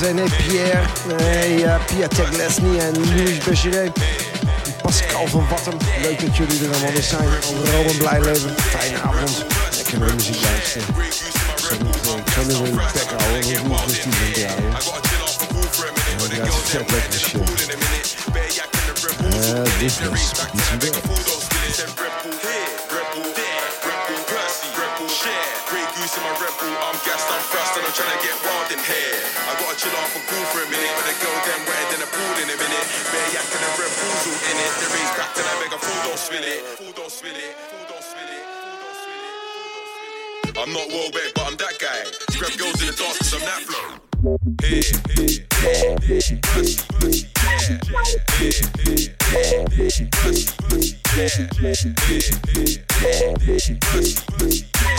zijn. Pierre, hey, uh, Pierre Teglesny en Louis Becheret. Pascal van Wattem. Leuk dat jullie er allemaal weer zijn. Overal een blij leven. Fijne avond. Lekker naar muziek luisteren. Ik ga nu weer bek houden. Ik moet rustig draaien. En ja, het is vet lekkere shit. Uh, dit was iets werk. in my Red Bull, I'm gassed, I'm fast, and I'm trying to get wild in here. I gotta chill off and cool for a minute, but the girl them wetter than a pool in a minute. Bare yak and the Red Bulls all in it. The race back to that beg a fool, don't spill it. Fool, don't spill it. Fool, don't it. I'm not well back, but I'm that guy. Grab girls in the dance cause I'm that flow. Hey, hey, hey, hey, pussy, pussy, yeah, hey, hey, hey, hey, pussy, pussy, yeah, hey, hey, hey, pussy,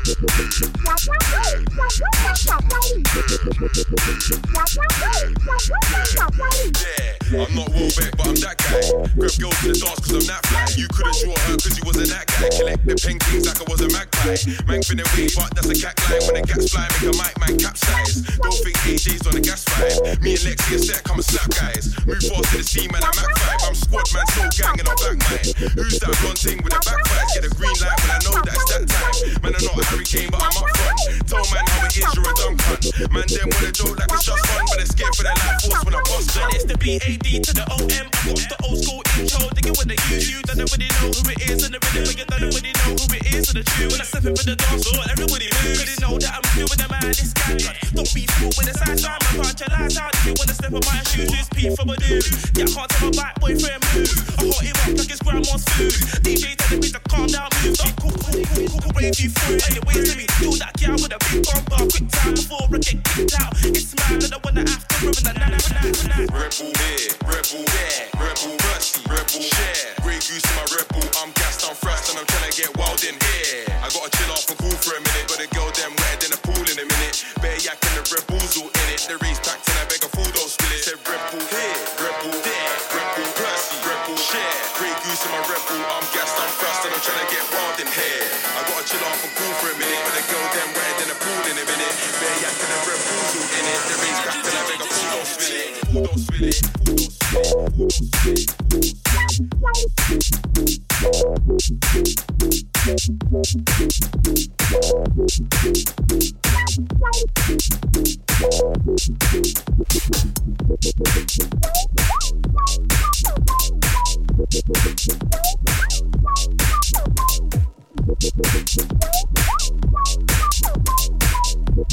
pussy. I'm not Warbeck, but I'm that guy. Grab girls to the dance I'm that fly. You couldn't draw her you wasn't that guy. Collect the paintings like I was a magpie. Man finna wait, but that's a cat line. When the gas fly, make a mic man capsize. Don't think AJ's on the gas five. Me and Lexi are set, come and slap guys. Move fast to the scene, man, I'm Mac 5. I'm squad man, so gang and I'm black mine. Who's that blonde thing with the backfires? Get a green light when I know that it's that time. Man, I'm not Harry Kane, but I'm up front. Tell man how it is, you're a dumb cunt. Man, them wanna joke like it's just fun, but they're scared for their life force when I bust them. It's the BAD to the OM. I the old school who it is. And who it is. I step in for the dance floor, everybody moves. They know that I'm with the man, this guy. Don't be fooled with the side side. My punch your lights out. You wanna step on my shoes, just pee for my dude. Yeah, I can't tell my boyfriend. I hot grandma's. DJ telling me to calm down, move. Cool, cool, cool, cool, that with a big bumper. Quick time before I get kicked out. It's I wanna. Rebel here, rebel there, rebel mercy, rebel share. Grey goose in my rebel, I'm gassed, I'm thrust, and I'm trying to get wild in here. I gotta chill off and cool for a minute, but the girl them wetter than a pool in a minute. Bare yak and the rebels all in it. The race packed and I beg a fool, don't spill it. Said rebel here, rebel there, rebel mercy, rebel share. Grey goose in my rebel, I'm gassed, I'm thrust, and I'm trying to get wild in here. I gotta chill off and cool for a minute, but the girl them wetter than a pool in a minute. Bare yak and the rebels all in it. The race packed and I beg a fool, don't spill it. Fool, don't spill it.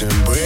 Beats